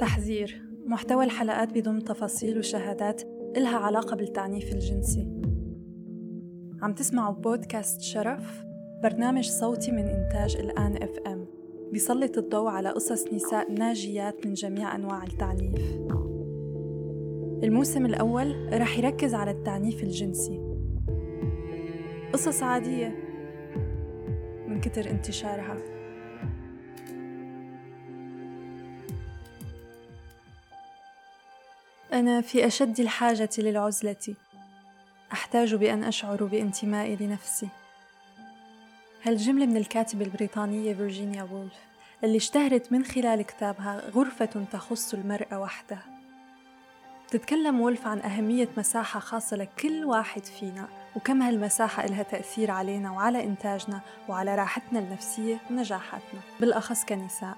تحذير محتوى الحلقات بضم تفاصيل وشهادات إلها علاقة بالتعنيف الجنسي. عم تسمعوا بودكاست شرف برنامج صوتي من إنتاج الآن إف إم. بيسلط الضوء على قصص نساء ناجيات من جميع أنواع التعنيف. الموسم الأول رح يركز على التعنيف الجنسي. قصص عادية من كتر انتشارها. أنا في أشد الحاجة للعزلة. أحتاج بأن أشعر بانتمائي لنفسي. هالجملة من الكاتبة البريطانية فيرجينيا وولف اللي اشتهرت من خلال كتابها غرفة تخص المرأة وحده؟ تتكلم وولف عن أهمية مساحة خاصة لكل واحد فينا وكم هالمساحة إلها تأثير علينا وعلى إنتاجنا وعلى راحتنا النفسية ونجاحاتنا. بالأخص كنساء.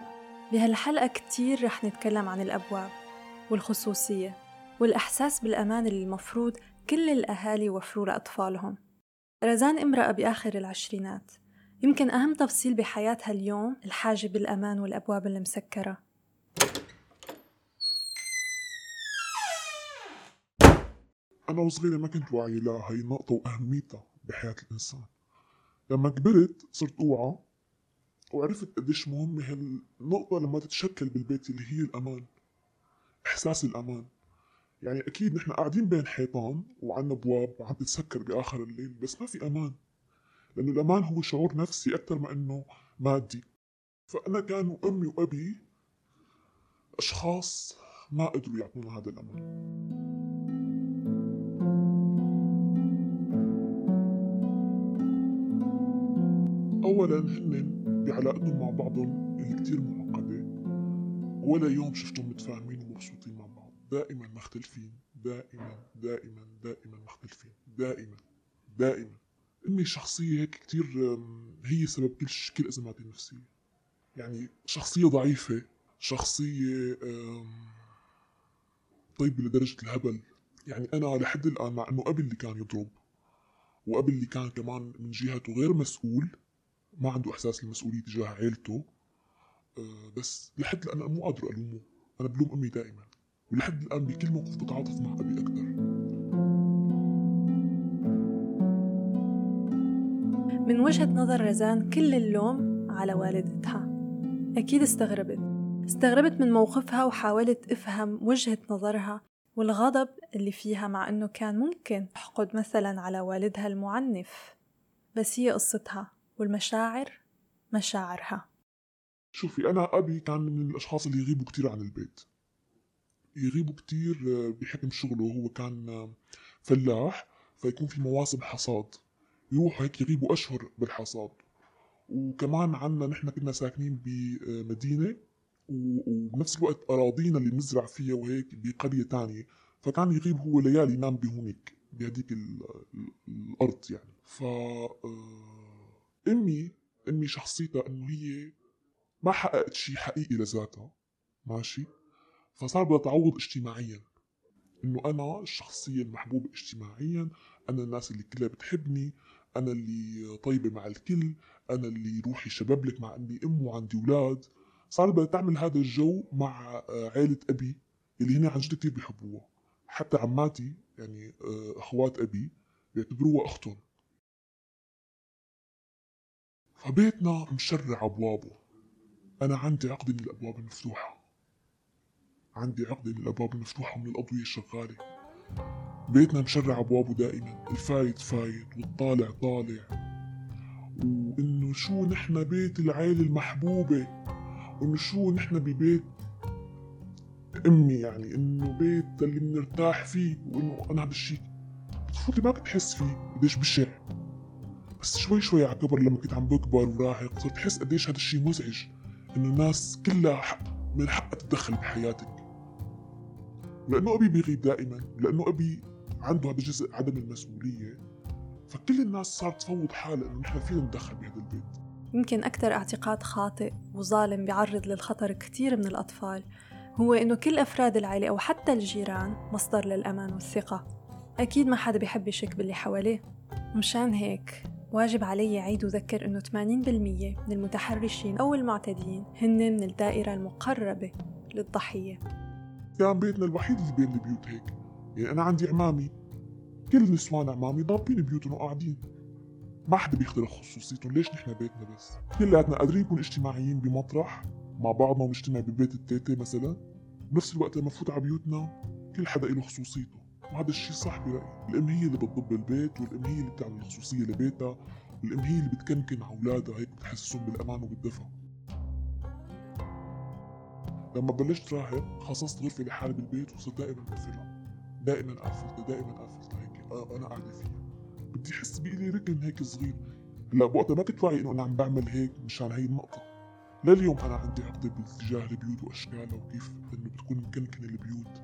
بهالحلقة كتير رح نتكلم عن الأبواب والخصوصية. والإحساس بالأمان اللي المفروض كل الأهالي يوفروه لأطفالهم. رزان امرأة بآخر العشرينات. يمكن أهم تفصيل بحياتها اليوم الحاجة بالأمان والأبواب المسكرة. أنا وصغيرة ما كنت واعي لهي النقطة وأهميتها بحياة الإنسان. لما كبرت صرت أوعى وعرفت قديش مهمة هالنقطة لما تتشكل بالبيت اللي هي الأمان. إحساس الأمان. يعني أكيد نحن قاعدين بين حيطان وعنا أبواب عم تتسكر بآخر الليل بس ما في أمان. لأنه الأمان هو شعور نفسي أكثر ما إنه مادي. فأنا كانوا أمي وأبي أشخاص ما قدروا يعطونا هذا الأمان. أولا هن بعلاقتهم مع بعضهم اللي كتير معقدة. ولا يوم شفتهم متفاهمين ومبسوطين مع دائما مختلفين دائما دائما دائما مختلفين دائما دائما. امي شخصية هيك كتير هي سبب كل كل أزماتي النفسية. يعني شخصية ضعيفة شخصية طيبة لدرجة الهبل. يعني أنا لحد الآن مع إنه أبي اللي كان يضرب وأبي اللي كان كمان من جهته غير مسؤول ما عنده إحساس المسؤولية تجاه عيلته. أه بس لحد أنا مو قادر ألومه. أنا بلوم أمي دائما. ولحد الآن بكل موقف بتعاطف مع أبي أكثر. من وجهة نظر رزان كل اللوم على والدتها. أكيد استغربت. استغربت من موقفها وحاولت أفهم وجهة نظرها والغضب اللي فيها مع أنه كان ممكن تحقد مثلا على والدها المعنف. بس هي قصتها والمشاعر مشاعرها. شوفي أنا أبي كان من الأشخاص اللي يغيبوا كتير عن البيت. يغيبوا كتير بحكم شغله. هو كان فلاح فيكون في مواسم حصاد. يروحوا هيك يغيبوا أشهر بالحصاد. وكمان عنا نحن كنا ساكنين بمدينة وبنفس الوقت أراضينا اللي بنزرع فيها وهيك بقرية تانية. فكان يغيب هو ليالي ينام بهونيك بهديك الأرض يعني. ف أمي أمي شخصيتها إنه هي ما حققت شيء حقيقي لذاتها. ماشي؟ فصار بدها تعوض اجتماعيا. إنه أنا الشخصية المحبوبة اجتماعيا أنا الناس اللي كلها بتحبني أنا اللي طيبة مع الكل أنا اللي روحي شبابلك مع اني أم وعندي أولاد. صار بدها تعمل هذا الجو مع عائلة أبي اللي هنا عن جد كثير بيحبوها. حتى عماتي يعني أخوات أبي بيعتبروها أختهم. فبيتنا مشرع أبوابه. أنا عندي عقدة من الأبواب المفتوحة. عندي عقدة من الأبواب المفتوحة ومن الاضوية الشغالة. بيتنا مشرع أبوابه دائما. الفايت فايت والطالع طالع. وإنه شو نحن بيت العيلة المحبوبة؟ وإنه شو نحن ببيت أمي يعني. إنه بيت اللي بنرتاح فيه وإنه أنا هذا الشيء طفولتي ما كنت فيه قديش بشع. بس شوي شوي على كبر لما كنت عم بكبر وراهق صرت احس قديش هذا الشيء مزعج. إنه الناس كلها من حقها تتدخل بحياتك. لأنه أبي بيغيب دائما لأنه أبي عنده هذا الجزء عدم المسؤولية. فكل الناس صارت تفوض حالها إنه نحن فينا ندخل بهذا البيت. يمكن أكثر اعتقاد خاطئ وظالم بيعرض للخطر كثير من الأطفال هو إنه كل أفراد العائلة أو حتى الجيران مصدر للأمان والثقة. أكيد ما حدا بيحب يشك باللي حواليه. مشان هيك واجب علي عيد وذكر إنه 80% من المتحرشين أو المعتدين هن من الدائرة المقربة للضحية. كان بيتنا الوحيد اللي بين البيوت هيك. يعني أنا عندي عمامي كل نسوان عمامي ضابطين بيوتهم وقاعدين. ما حدا بيخترق خصوصيتهم. ليش نحن بيتنا بس؟ كلياتنا قادرين نكون اجتماعيين بمطرح مع بعضنا ونجتمع ببيت التيتة مثلا. بنفس الوقت لما نفوت على بيوتنا كل حدا له خصوصيته. وهذا الشيء صح برأيي. الأم هي اللي بتضب البيت والأم هي اللي بتعمل الخصوصية لبيتها والأم هي اللي بتكنكن على أولادها. هيك بتحسسهم بالأمان وبالدفى لما بلشت راهب خصصت غرفة لحالي بالبيت وصرت دائما بقفلها دائما قافلتها دائما قافلتها هيك أنا قاعدة فيها. بدي أحس بإلي ركن هيك صغير. هلأ بوقتها ما كنت واعي إنه أنا عم بعمل هيك مشان هي النقطة. لليوم أنا عندي عقدة باتجاه البيوت وأشكالها وكيف إنه بتكون مكنكنة البيوت.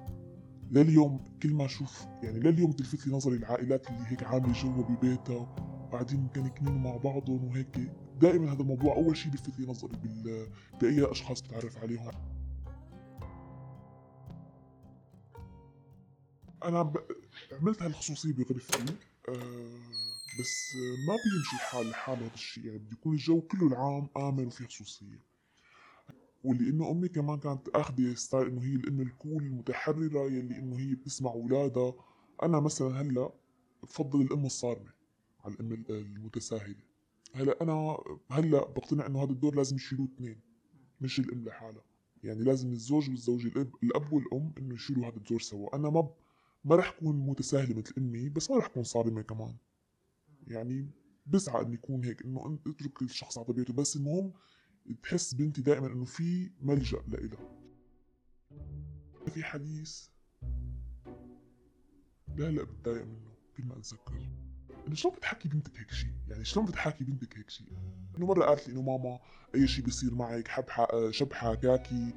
لليوم كل ما أشوف يعني لليوم تلفت لي نظري العائلات اللي هيك عاملة جوا ببيتها وقاعدين مكنكنين مع بعضهم وهيك. دائما هذا الموضوع أول شيء بيلفت لي نظري بال... باي أشخاص بتعرف عليهم. أنا ب... عملت هالخصوصيه بغرفتي أه بس ما بيمشي الحال لحال هذا الشيء. يعني بده يكون الجو كله العام آمن وفي خصوصية. واللي انه أمي كمان كانت أخذة style إنه هي الأم ال cool المتحررة يلي إنه هي بتسمع أولادها. أنا مثلا هلأ بفضل الأم الصارمة على الأم المتساهلة. هلأ أنا هلأ بقتنع إنه هذا الدور لازم يشيلوه اثنين مش الأم لحالها. يعني لازم الزوج والزوجة الأب, الأب والأم إنه يشيلوا هذا الدور سوا. أنا ما ما رح كون متساهلة مثل أمي بس ما رح كون صارمة كمان. يعني بسعى إني يكون هيك إنه أترك الشخص على طبيعته. بس المهم تحس بنتي دائما إنه في ملجأ لإلها. في حديث لا لا بتضايق منه كل ما أتذكر. إنه شلون بتحكي بنتك هيك شيء يعني شلون بتحكي بنتك هيك شيء إنه مرة قالت لي إنه ماما أي شيء بيصير معك حب شب حكاكي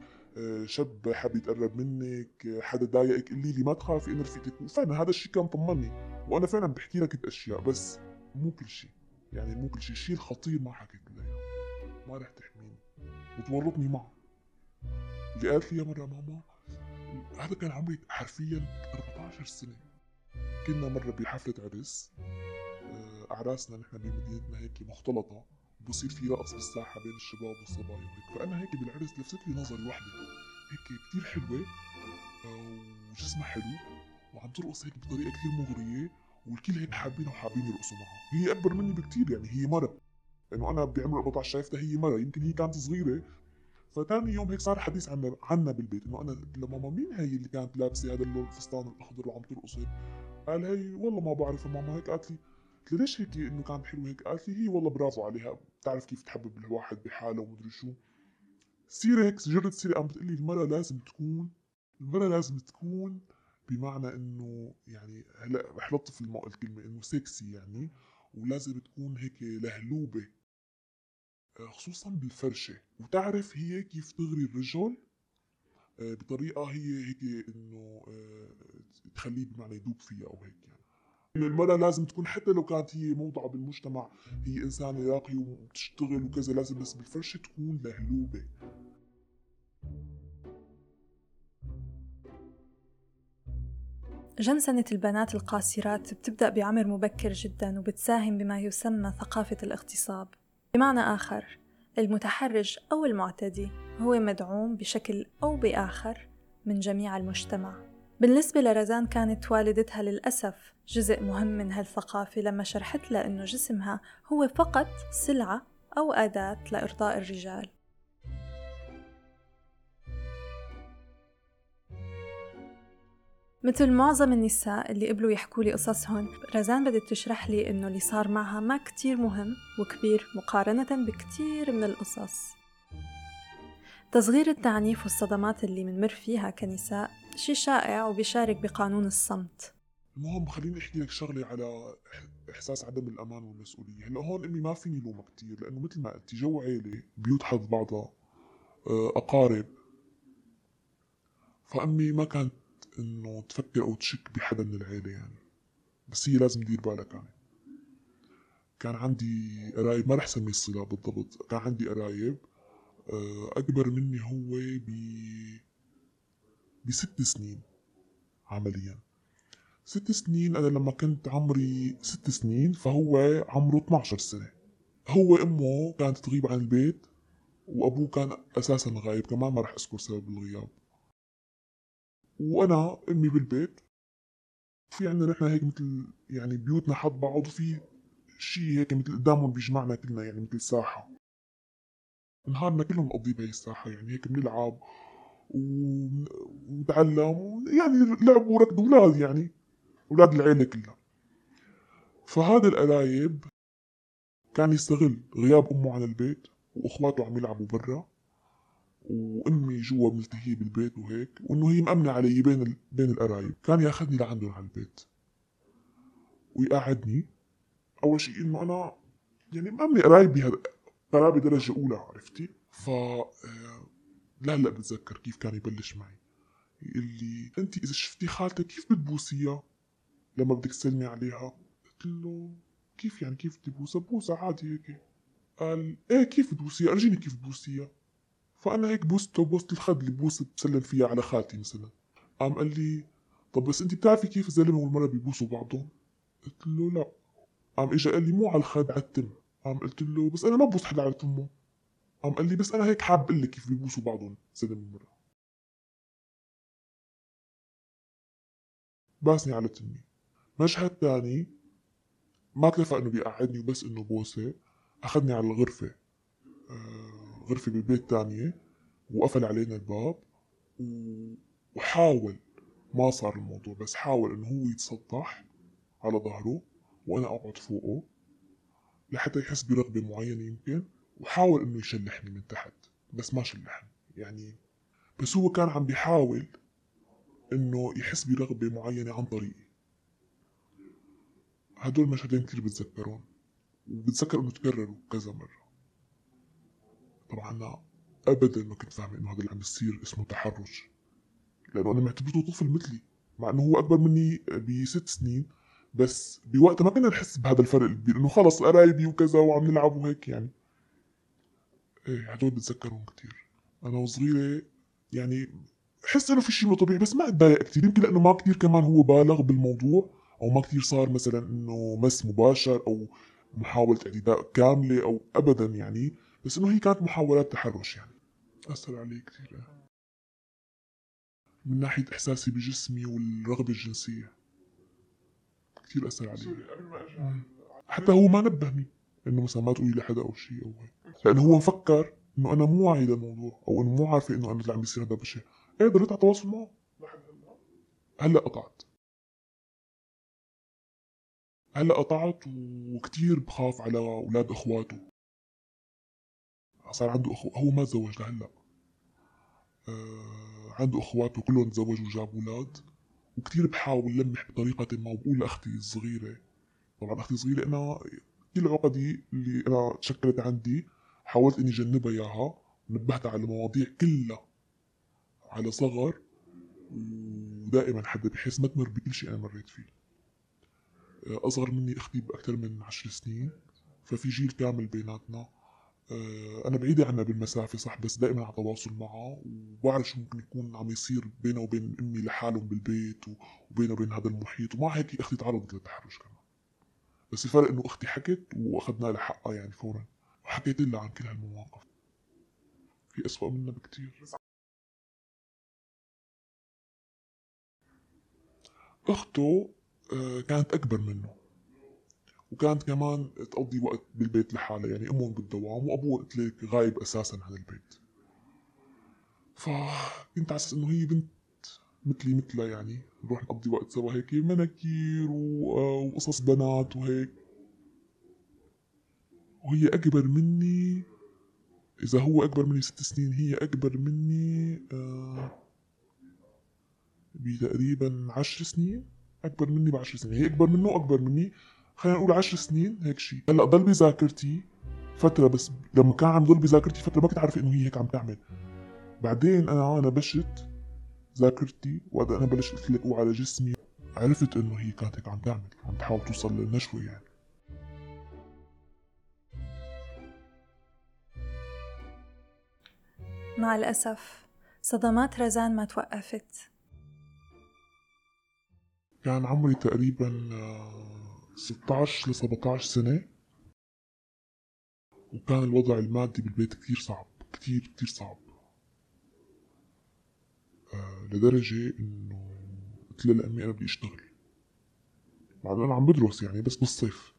شب حب يتقرب منك حدا ضايقك قولي لي ما تخافي أنا رفيقتك وفعلا هذا الشيء كان طمني وأنا فعلا بحكي لك اشياء بس مو كل شيء يعني مو كل شيء الشيء الخطير ما حكيت لها ما رح تحميني. وتورطني معه. اللي قالت لي مرة ماما هذا كان عمري حرفيا 14 سنة. كنا مرة بحفلة عرس آه، أعراسنا نحن بمدينتنا هيك مختلطة. بصير في رقص بالساحة بين الشباب والصبايا وهيك. فأنا هيك بالعرس لفتت لي نظري وحدة. هيك كتير حلوة. آه، وجسمها حلو. وعم ترقص هيك بطريقة كتير مغرية. والكل هيك حابينها وحابين يرقصوا معها. هي أكبر مني بكتير يعني. هي مرة. انه أنا بعمر 14 شايفتها هي مرة. يمكن هي كانت صغيرة. فتاني يوم هيك صار حديث عنا عنا بالبيت. إنه أنا لماما مين هي اللي كانت لابسة هذا اللون الفستان الأخضر وعم ترقص هيك؟ قال هي والله ما بعرف ماما. هيك قالت لي قلت ليش هيك إنه كانت حلوة هيك؟ قالت لي هي والله برافو عليها. بتعرف كيف تحبب الواحد بحاله ومدري شو. سيرة هيك جرت سيرة قامت تقول لي المرأة لازم تكون المرأة لازم تكون بمعنى إنه يعني هلا رح لطف الكلمة إنه سكسي يعني ولازم تكون هيك لهلوبة. خصوصا بالفرشة. وتعرف هي كيف تغري الرجل؟ آه، بطريقة هي هيك إنه آه، تخليه بمعنى يدوب فيها أو هيك يعني. المرأة لازم تكون حتى لو كانت هي موضعة بالمجتمع هي إنسانة راقية وبتشتغل وكذا لازم بس بالفرشة تكون لهلوبة جنسنة البنات القاصرات بتبدأ بعمر مبكر جدا وبتساهم بما يسمى ثقافة الاغتصاب. بمعنى آخر المتحرج أو المعتدي هو مدعوم بشكل أو بآخر من جميع المجتمع. بالنسبة لرزان كانت والدتها للأسف جزء مهم من هالثقافة لما شرحت لها إنه جسمها هو فقط سلعة أو أداة لإرضاء الرجال. مثل معظم النساء اللي قبلوا يحكوا لي قصصهن رزان بدت تشرح لي إنه اللي صار معها ما كتير مهم وكبير مقارنة بكتير من القصص. تصغير التعنيف والصدمات اللي منمر فيها كنساء شي شائع وبيشارك بقانون الصمت. المهم خليني أحكي لك شغلة على إحساس عدم الأمان والمسؤولية. هلأ هون امي ما فيني لومها كثير لأنه مثل ما قلتي جو عيلة بيوت حظ بعضها آه، أقارب. فأمي ما كانت إنه تفكر أو تشك بحدا من العيلة يعني. بس هي لازم تدير بالها كانت. كان عندي قرايب ما رح سمي الصلة بالضبط كان عندي قرايب آه، أكبر مني هو ب بست سنين عمليا. ست سنين أنا لما كنت عمري ست سنين فهو عمره 12 سنة. هو أمه كانت تغيب عن البيت وأبوه كان أساسا غايب كمان ما رح أذكر سبب الغياب. وأنا أمي بالبيت. في عندنا نحن هيك مثل يعني بيوتنا حد بعض وفي شيء هيك مثل قدامهم بيجمعنا كلنا يعني مثل ساحة. نهارنا كله نقضيه بهي الساحة يعني هيك بنلعب. ونتعلم يعني لعب وركض أولاد يعني أولاد العيلة كلها. فهذا القرايب كان يستغل غياب أمه عن البيت وأخواته عم يلعبوا برا وأمي جوا ملتهية بالبيت وهيك وإنه هي مأمنة علي بين ال... بين القرايب كان يأخذني لعندهم على البيت ويقعدني. أول شيء إنه أنا يعني مأمنة قرايبي هذا قرابة درجة أولى عرفتي؟ ف لا لا بتذكر كيف كان يبلش معي. يقول لي انت إذا شفتي خالتك كيف بتبوسيها؟ لما بدك تسلمي عليها. قلت له كيف يعني كيف بدي بوسها؟ بوسها عادي هيك. قال إيه كيف تبوسيها أرجيني كيف تبوسيها فأنا هيك بوسته بوسة الخد اللي بوس بسلم فيها على خالتي مثلا. قام قال لي طب بس انت بتعرفي كيف الزلمة والمرأة بيبوسوا بعضهم؟ قلت له لا. قام اجى قال لي مو على الخد على التم. قام قلت له بس أنا ما ببوس حدا على تمه. قام قال لي بس أنا هيك حاب أقول لك كيف بيبوسوا بعضهم زلمه ومراه باسني على تمي مشهد تاني ما اكتفى إنه بيقعدني وبس إنه بوسة أخذني على الغرفة. آه غرفة بالبيت تانية وقفل علينا الباب وحاول ما صار الموضوع بس حاول إنه هو يتسطح على ظهره وأنا أقعد فوقه لحتى يحس برغبة معينة يمكن. وحاول إنه يشلحني من تحت بس ما شلحني يعني بس هو كان عم بيحاول إنه يحس برغبة معينة عن طريقي. هدول مشهدين كتير بتذكرهم وبتذكر إنه تكرروا كذا مرة. طبعا أنا أبدا ما كنت فاهم إنه هذا اللي عم بيصير اسمه تحرش لأنه أنا معتبرته طفل مثلي مع إنه هو أكبر مني بست سنين بس بوقتها ما كنا نحس بهذا الفرق الكبير إنه خلص قرايبي وكذا وعم نلعب وهيك يعني. إيه هدول بتذكرهم كتير؟ أنا وصغيرة يعني بحس إنه في شيء مو طبيعي بس ما اتضايق كتير يمكن لأنه ما كتير كمان هو بالغ بالموضوع أو ما كثير صار مثلا إنه مس مباشر أو محاولة إعتداء كاملة أو ابدا يعني بس إنه هي كانت محاولات تحرش يعني. أثر علي كثير من ناحية إحساسي بجسمي والرغبة الجنسية كثير أثر علي. حتى هو ما نبهني. إنه مثلا ما تقولي لحدا أو شيء أو هيك. لأنه هو مفكر إنه أنا مو واعي للموضوع أو إنه مو عارفه إنه أنا اللي عم بيصير هذا بشيء إيه ضليت على تواصل معه. هلأ قطعت. هلأ قطعت وكتير بخاف على أولاد أخواته. صار عنده أخو هو ما تزوج لهلأ. آه عنده أخواته كلهم تزوجوا وجابوا أولاد. وكتير بحاول لمح بطريقة ما وبقول لأختي الصغيرة. طبعا أختي الصغيرة أنا كل عقدي اللي أنا تشكلت عندي. حاولت إني جنبها إياها. ونبهتها على المواضيع كلها على صغر. ودائما حدا بحس ما تمر بكل شيء أنا مريت فيه. أصغر مني أختي بأكثر من عشر سنين. ففي جيل كامل بيناتنا. أنا بعيدة عنها بالمسافة صح بس دائما على تواصل معها. وبعرف شو ممكن يكون عم يصير بينها وبين أمي لحالهم بالبيت وبينها وبين هذا المحيط. ومع هيك أختي تعرضت للتحرش كمان. بس الفرق إنه أختي حكت وأخذنا لها حقها يعني فورا. وحكيت لها عن كل هالمواقف. في أسوأ منا بكتير. أخته آه، كانت أكبر منه. وكانت كمان تقضي وقت بالبيت لحالها. يعني أمهم بالدوام وأبوه قلت لك غايب أساسا عن البيت. فكنت على أساس إنه هي بنت مثلي مثلها يعني. نروح نقضي وقت سوا هيك مناكير وقصص بنات وهيك. وهي أكبر مني إذا هو أكبر مني ست سنين هي أكبر مني آه بتقريبا عشر سنين. أكبر مني بعشر سنين. هي أكبر منه وأكبر مني. خلينا نقول عشر سنين هيك شيء هلأ ضل بذاكرتي فترة بس. لما كان عم ضل بذاكرتي فترة ما كنت عارف إنه هي هيك عم تعمل. بعدين أنا أنا بشت ذاكرتي وقت أنا بلشت لك على جسمي. عرفت إنه هي كانت هيك عم تعمل. عم تحاول توصل للنشوة يعني. مع الأسف صدمات رزان ما توقفت. كان عمري تقريبا 16 ل 17 سنة. وكان الوضع المادي بالبيت كتير صعب كتير كتير صعب. لدرجة إنه قلت لها لأمي أنا بدي أشتغل. بعد أنا عم بدرس يعني بس بالصيف.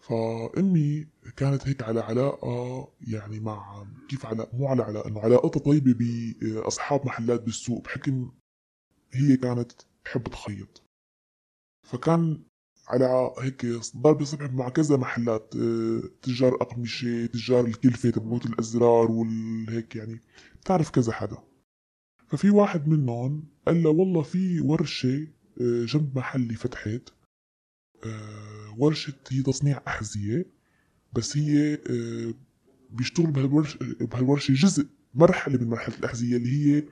فأمي كانت هيك على علاقة يعني مع كيف على مو على علاقة إنه علاقتها طيبة بأصحاب محلات بالسوق بحكم هي كانت تحب تخيط. فكان على هيك ضرب صبح مع كذا محلات تجار أقمشة تجار الكلفة تبعوت الأزرار والهيك يعني بتعرف كذا حدا. ففي واحد منهم قال له والله في ورشة آه، جنب محلي فتحت آه، ورشة هي تصنيع أحذية بس هي بيشتغلوا بهالورشة بهالورشة جزء مرحلة من مرحلة الأحذية اللي هي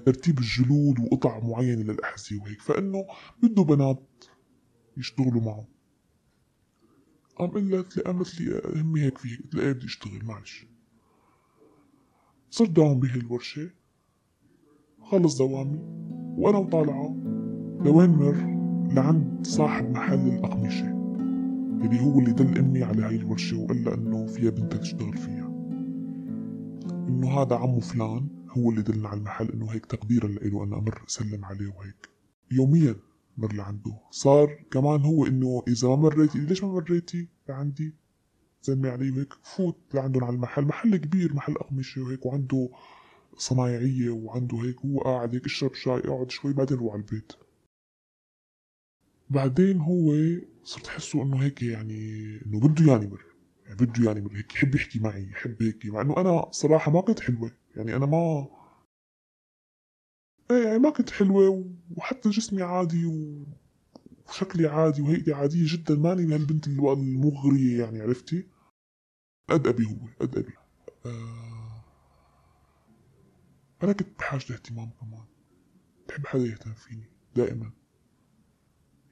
ترتيب الجلود وقطع معينة للأحذية وهيك. فإنه بده بنات يشتغلوا معه. قام قلت لي قامت لي همي هيك فيك قلت لها بدي أشتغل معلش. صرت داوم بهي الورشة خلص دوامي وأنا وطالعة لوين مر لعند صاحب محل الأقمشة اللي هو اللي دل أمي على هاي الورشة وقال لها إنه فيها بنتها تشتغل فيها. إنه هذا عمو فلان هو اللي دلنا على المحل إنه هيك تقديرا لإله أنا أمر أسلم عليه وهيك. يوميا مر لعنده. صار كمان هو إنه إذا ما مريتي ليش ما مريتي لعندي؟ زلمة علي وهيك فوت لعندهم على المحل. محل كبير محل أقمشة وهيك وعنده صنايعية وعنده هيك هو قاعد هيك اشرب شاي اقعد شوي بعدين روح على البيت. بعدين هو صرت أحسه إنه هيك يعني إنه بده يعني مر يعني بده يعني مر هيك يحب يحكي معي يحب هيك مع إنه أنا صراحة ما كنت حلوة. يعني أنا ما إيه يعني ما كنت حلوة وحتى جسمي عادي وشكلي عادي وهيئتي عادية جدا. ماني من البنت المغرية يعني عرفتي؟ قد أبي هو قد أبي. آه أنا كنت بحاجة اهتمام كمان. بحب حدا يهتم فيني دائما.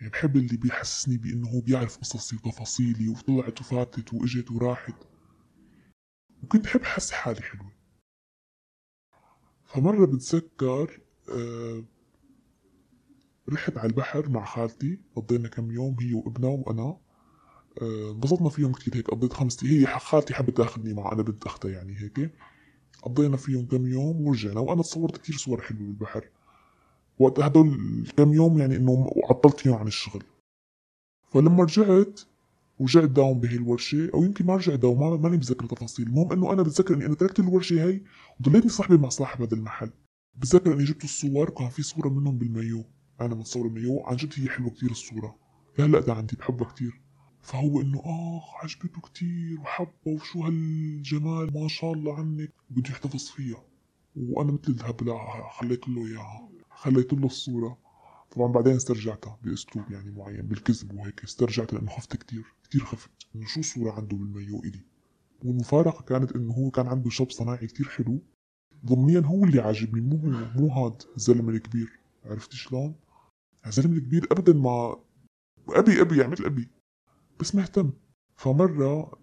يعني بحب اللي بيحسسني بأنه هو بيعرف قصصي وتفاصيلي وطلعت وفاتت وإجت وراحت. وكنت بحب أحس حالي حلوة. فمرة بتذكر آه، رحت على البحر مع خالتي قضينا كم يوم هي وابنها وأنا. آه، انبسطنا فيهم كتير هيك قضيت خمس هي خالتي حبت تاخذني معها أنا بنت أختها يعني هيك. قضينا فيهم كم يوم ورجعنا وأنا تصورت كتير صور حلوة بالبحر. وقت هدول الكم يوم يعني إنه عطلت فيهم عن الشغل. فلما رجعت ورجعت داوم بهي الورشة أو يمكن ما رجعت داوم ماني بتذكر تفاصيل المهم إنه أنا بتذكر إني أنا تركت الورشة هي وضليتني صاحبي مع صاحب هذا المحل. بتذكر إني جبت الصور وكان في صورة منهم بالمايو. أنا متصور المايو عن جد هي حلوة كتير الصورة. لهلأ عندي بحبها كتير. فهو إنه اخ عجبته كتير وحبها وشو هالجمال. ما شاء الله عنك بده يحتفظ فيها. وأنا مثل الهبلة خليت له إياها. خليت له الصورة. طبعا بعدين استرجعتها بأسلوب يعني معين بالكذب وهيك. استرجعتها لأنه خفت كتير. كتير خفت. إنه شو الصورة عنده بالمايو إلي؟ والمفارقة كانت إنه هو كان عنده شاب صناعي كتير حلو. ضمنيا هو اللي عاجبني. مو هو. مو هاد الزلمة الكبير. عرفت شلون؟ الزلمة الكبير ابدا ما أبي أبي يعني مثل أبي. بس مهتم فمرة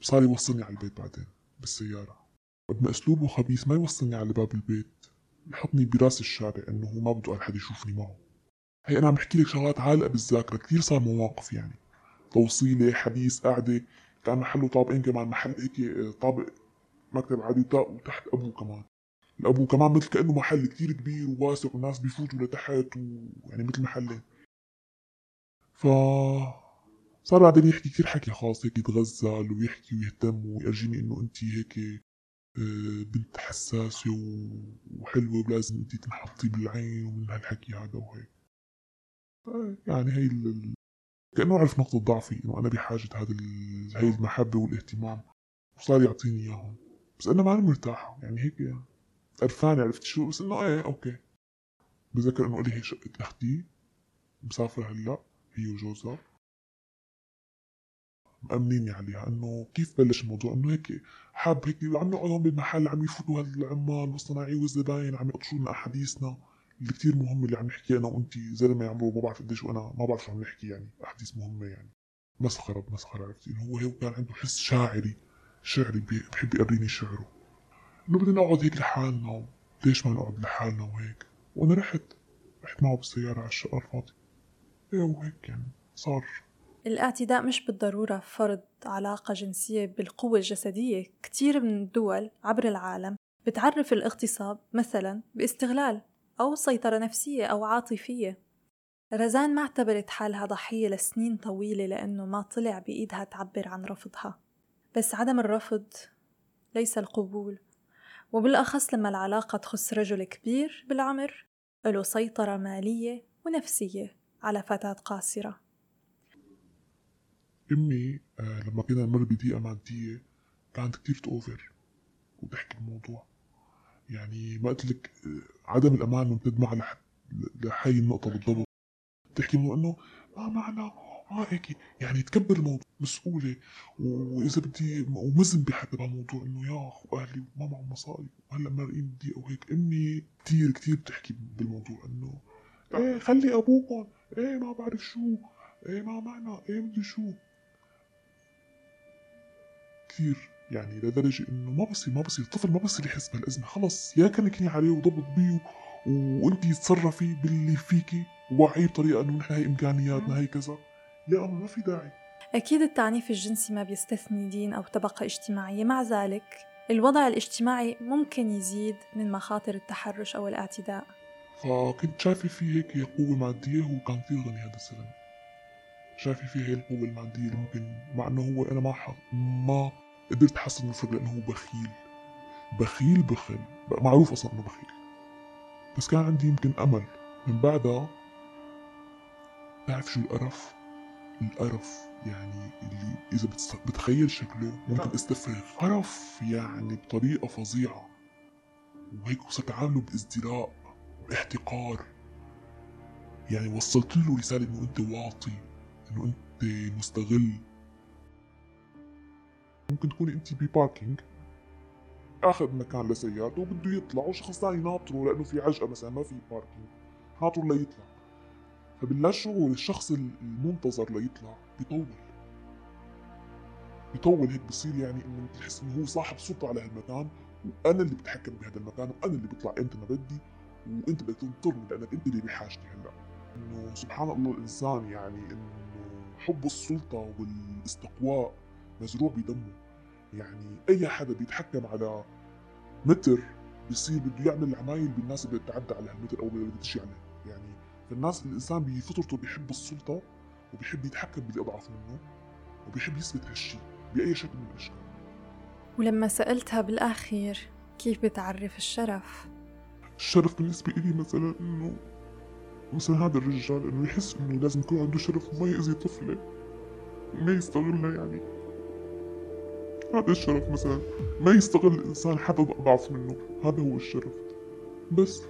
صار يوصلني على البيت بعدين بالسيارة. قد ما اسلوبه خبيث ما يوصلني على باب البيت. يحطني براس الشارع إنه هو ما بده أحد يشوفني معه. هي أنا عم بحكي لك شغلات عالقة بالذاكرة كثير صار مواقف يعني. توصيلة حديث قعدة كان محله طابقين كمان محل هيك طابق مكتب عادي وتحت أبوه كمان. الابو كمان مثل كأنه محل كتير كبير وواسع والناس بيفوتوا لتحت ويعني مثل محلين. ف صار بعدين يحكي كتير حكي خاص هيك يتغزل ويحكي ويهتم ويرجيني إنه أنت هيك آه، بنت حساسة وحلوة ولازم أنت تنحطي بالعين ومن هالحكي هذا وهيك. يعني هي ال... كأنه عرف نقطة ضعفي إنه أنا بحاجة هذا ال... هي المحبة والاهتمام وصار يعطيني إياهم. بس أنا ماني مرتاح يعني هيك قرفان عرفت شو؟ بس إنه إيه أوكي. بذكر إنه لي هي شقة أختي مسافرة هلأ هي وجوزها. مأمنيني عليها إنه كيف بلش الموضوع؟ إنه هيك حاب هيك عم نقعد بالمحل عم يفوتوا هالعمال والصناعية والزباين عم يقطشوا لنا أحاديثنا اللي كتير مهمة اللي عم نحكي أنا وانت زلمة عمره ما بعرف قديش وأنا ما بعرف شو عم نحكي يعني أحاديث مهمة يعني. مسخرة بمسخرة عرفتي هو هيك كان عنده حس شاعري شعري بحب يقريني شعره. إنه بدنا نقعد هيك لحالنا ليش ما نقعد لحالنا وهيك؟ وأنا رحت رحت معه بالسيارة على الشقة الفاضية. إيه وهيك يعني صار. الاعتداء مش بالضرورة فرض علاقة جنسية بالقوة الجسدية. كتير من الدول عبر العالم بتعرف الاغتصاب مثلا باستغلال أو سيطرة نفسية أو عاطفية. رزان ما اعتبرت حالها ضحية لسنين طويلة لأنه ما طلع بإيدها تعبر عن رفضها. بس عدم الرفض ليس القبول. وبالأخص لما العلاقة تخص رجل كبير بالعمر له سيطرة مالية ونفسية على فتاة قاصرة. أمي آه لما كنا نمر بضيقة مادية كانت كتير تأوفر وتحكي الموضوع. يعني ما قلت لك آه عدم الأمان ممتد معها لحد لهي النقطة بالضبط. تحكي إنه ما معنا ما هيك يعني تكبر الموضوع مسؤولة. وإذا بدي ومزن بحد بهالموضوع إنه يا أهلي ما معهم مصاري وهلأ مارقين بدي أو هيك. أمي كثير كثير بتحكي بالموضوع إنه إيه خلي أبوكم إيه ما بعرف شو إيه ما معنا إيه مدري شو. كثير يعني لدرجة إنه ما بصير ما بصير. الطفل ما بصير يحس بهالأزمة. خلص يا كنكني عليه وضبط بيه وانت تصرفي باللي فيكي ووعيه بطريقة إنه نحن هي إمكانياتنا هي كذا. لا ما في داعي. أكيد التعنيف الجنسي ما بيستثني دين أو طبقة اجتماعية. مع ذلك الوضع الاجتماعي ممكن يزيد من مخاطر التحرش أو الاعتداء. فكنت شايفة في هيك قوه ماديه هو كان كثير غني هذا الزلمه شايفة في هي القوة المادية اللي ممكن مع إنه هو أنا ما ما قدرت احصل الفرق لأنه هو بخيل بخيل. بخيل معروف أصلا إنه بخيل. بس كان عندي يمكن أمل. من بعدها بعرف شو القرف. القرف يعني اللي إذا بتخيل شكله ممكن استفرغ. قرف يعني بطريقة فظيعة. وهيك وصرت عامله بازدراء باحتقار يعني وصلت له رسالة إنه أنت واطي إنه أنت مستغل. ممكن تكوني أنت بباركينج أخذ مكان لسيارته وبده يطلع وشخص ثاني ناطره لأنه في عجقة مثلا ما في باركينج ناطره ليطلع. فباللا شعور الشخص المنتظر ليطلع بيطول. بيطول هيك بصير يعني إنه بتحس إنه هو صاحب سلطة على هالمكان وأنا اللي بتحكم بهذا المكان وأنا اللي بطلع إمتى ما بدي وإنت بدك تنطرني لأنك إنت اللي بحاجتي هلأ. إنه سبحان الله الإنسان يعني إنه حب السلطة والاستقواء مزروع بدمه يعني أي حدا بيتحكم على متر بصير بده يعمل عمايل بالناس اللي بتتعدى على هالمتر أو اللي بتجي عليه. يعني فالناس الإنسان بفطرته بيحب السلطة وبيحب يتحكم باللي اضعف منه وبيحب يثبت هالشيء بأي شكل من الأشكال. ولما سألتها بالاخير كيف بتعرف الشرف؟ الشرف بالنسبة لي مثلا إنه مثلا هذا الرجال إنه يحس إنه لازم يكون عنده شرف وما يأذي طفلة ما يستغلها يعني. هذا الشرف مثلا. ما يستغل الإنسان حدا أضعف منه. هذا هو الشرف. بس.